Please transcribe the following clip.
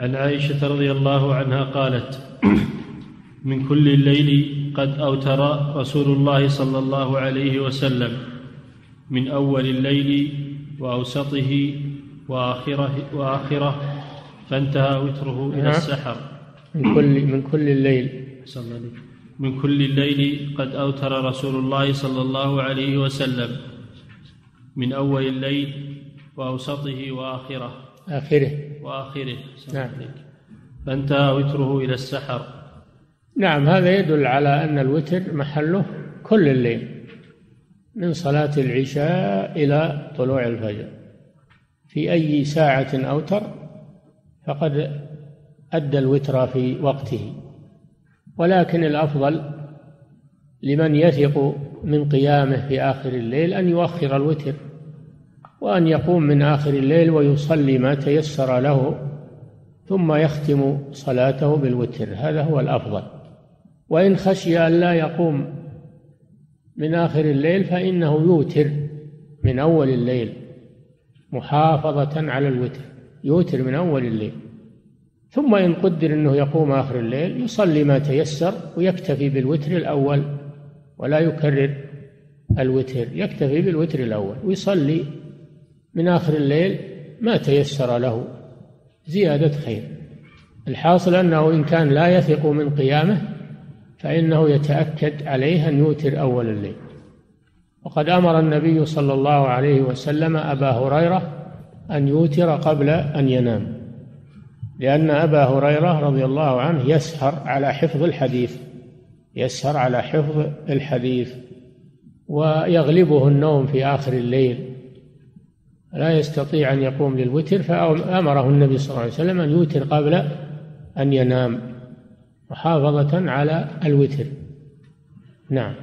عن عائشة رضي الله عنها قالت من كل الليل قد أوتر رسول الله صلى الله عليه وسلم من أول الليل وأوسطه وآخره, وآخره فانتهى وتره إلى السحر. من كل من كل الليل. صلى من كل الليل قد أوتر رسول الله صلى الله عليه وسلم من أول الليل وأوسطه وآخره. آخره وآخره. نعم. فانتهى وتره إلى السحر. نعم هذا يدل على أن الوتر محله كل الليل من صلاة العشاء إلى طلوع الفجر. في أي ساعة أوتر فقد أدى الوتر في وقته. ولكن الأفضل لمن يثق من قيامه في آخر الليل أن يؤخر الوتر. وأن يقوم من آخر الليل ويصلي ما تيسر له ثم يختم صلاته بالوتر. هذا هو الأفضل. وإن خشي أن لا يقوم من آخر الليل فإنه يوتر من أول الليل محافظة على الوتر يوتر من أول الليل. ثم إن قدر أنه يقوم آخر الليل يصلي ما تيسر ويكتفي بالوتر الأول ولا يكرر الوتر يكتفي بالوتر الأول ويصلي من آخر الليل ما تيسر له. زيادة خير. الحاصل أنه إن كان لا يثق من قيامه فإنه يتأكد عليه أن يوتر أول الليل. وقد أمر النبي صلى الله عليه وسلم أبا هريرة أن يوتر قبل أن ينام لأن أبا هريرة رضي الله عنه يسهر على حفظ الحديث يسهر على حفظ الحديث ويغلبه النوم في آخر الليل. لا يستطيع أن يقوم للوتر فأمره النبي صلى الله عليه وسلم أن يوتر قبل أن ينام محافظة على الوتر. نعم.